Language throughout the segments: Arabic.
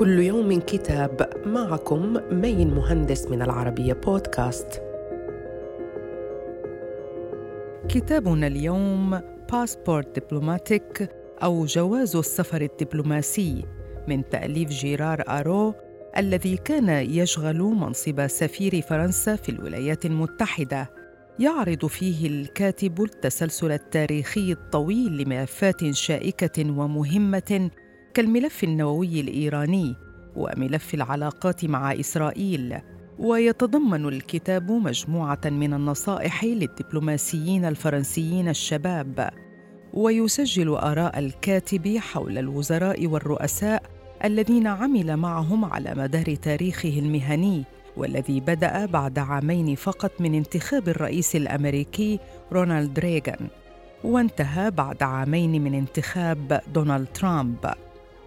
كل يوم كتاب معكم مين مهندس من العربية بودكاست. كتابنا اليوم Passeport diplomatique أو جواز السفر الدبلوماسي من تأليف جيرار آرو الذي كان يشغل منصب سفير فرنسا في الولايات المتحدة. يعرض فيه الكاتب التسلسل التاريخي الطويل لملفات شائكة ومهمة كالملف النووي الإيراني وملف العلاقات مع إسرائيل ويتضمن الكتاب مجموعة من النصائح للدبلوماسيين الفرنسيين الشباب ويسجل آراء الكاتب حول الوزراء والرؤساء الذين عمل معهم على مدار تاريخه المهني والذي بدأ بعد عامين فقط من انتخاب الرئيس الأمريكي رونالد ريغان وانتهى بعد عامين من انتخاب دونالد ترامب.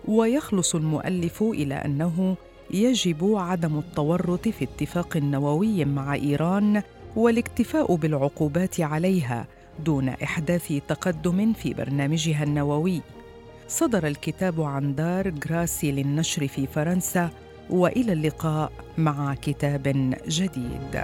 ويخلص المؤلف إلى أنه يجب عدم التورط في اتفاق نووي مع إيران والاكتفاء بالعقوبات عليها دون إحداث تقدم في برنامجها النووي. صدر الكتاب عن دار جراسي للنشر في فرنسا وإلى اللقاء مع كتاب جديد.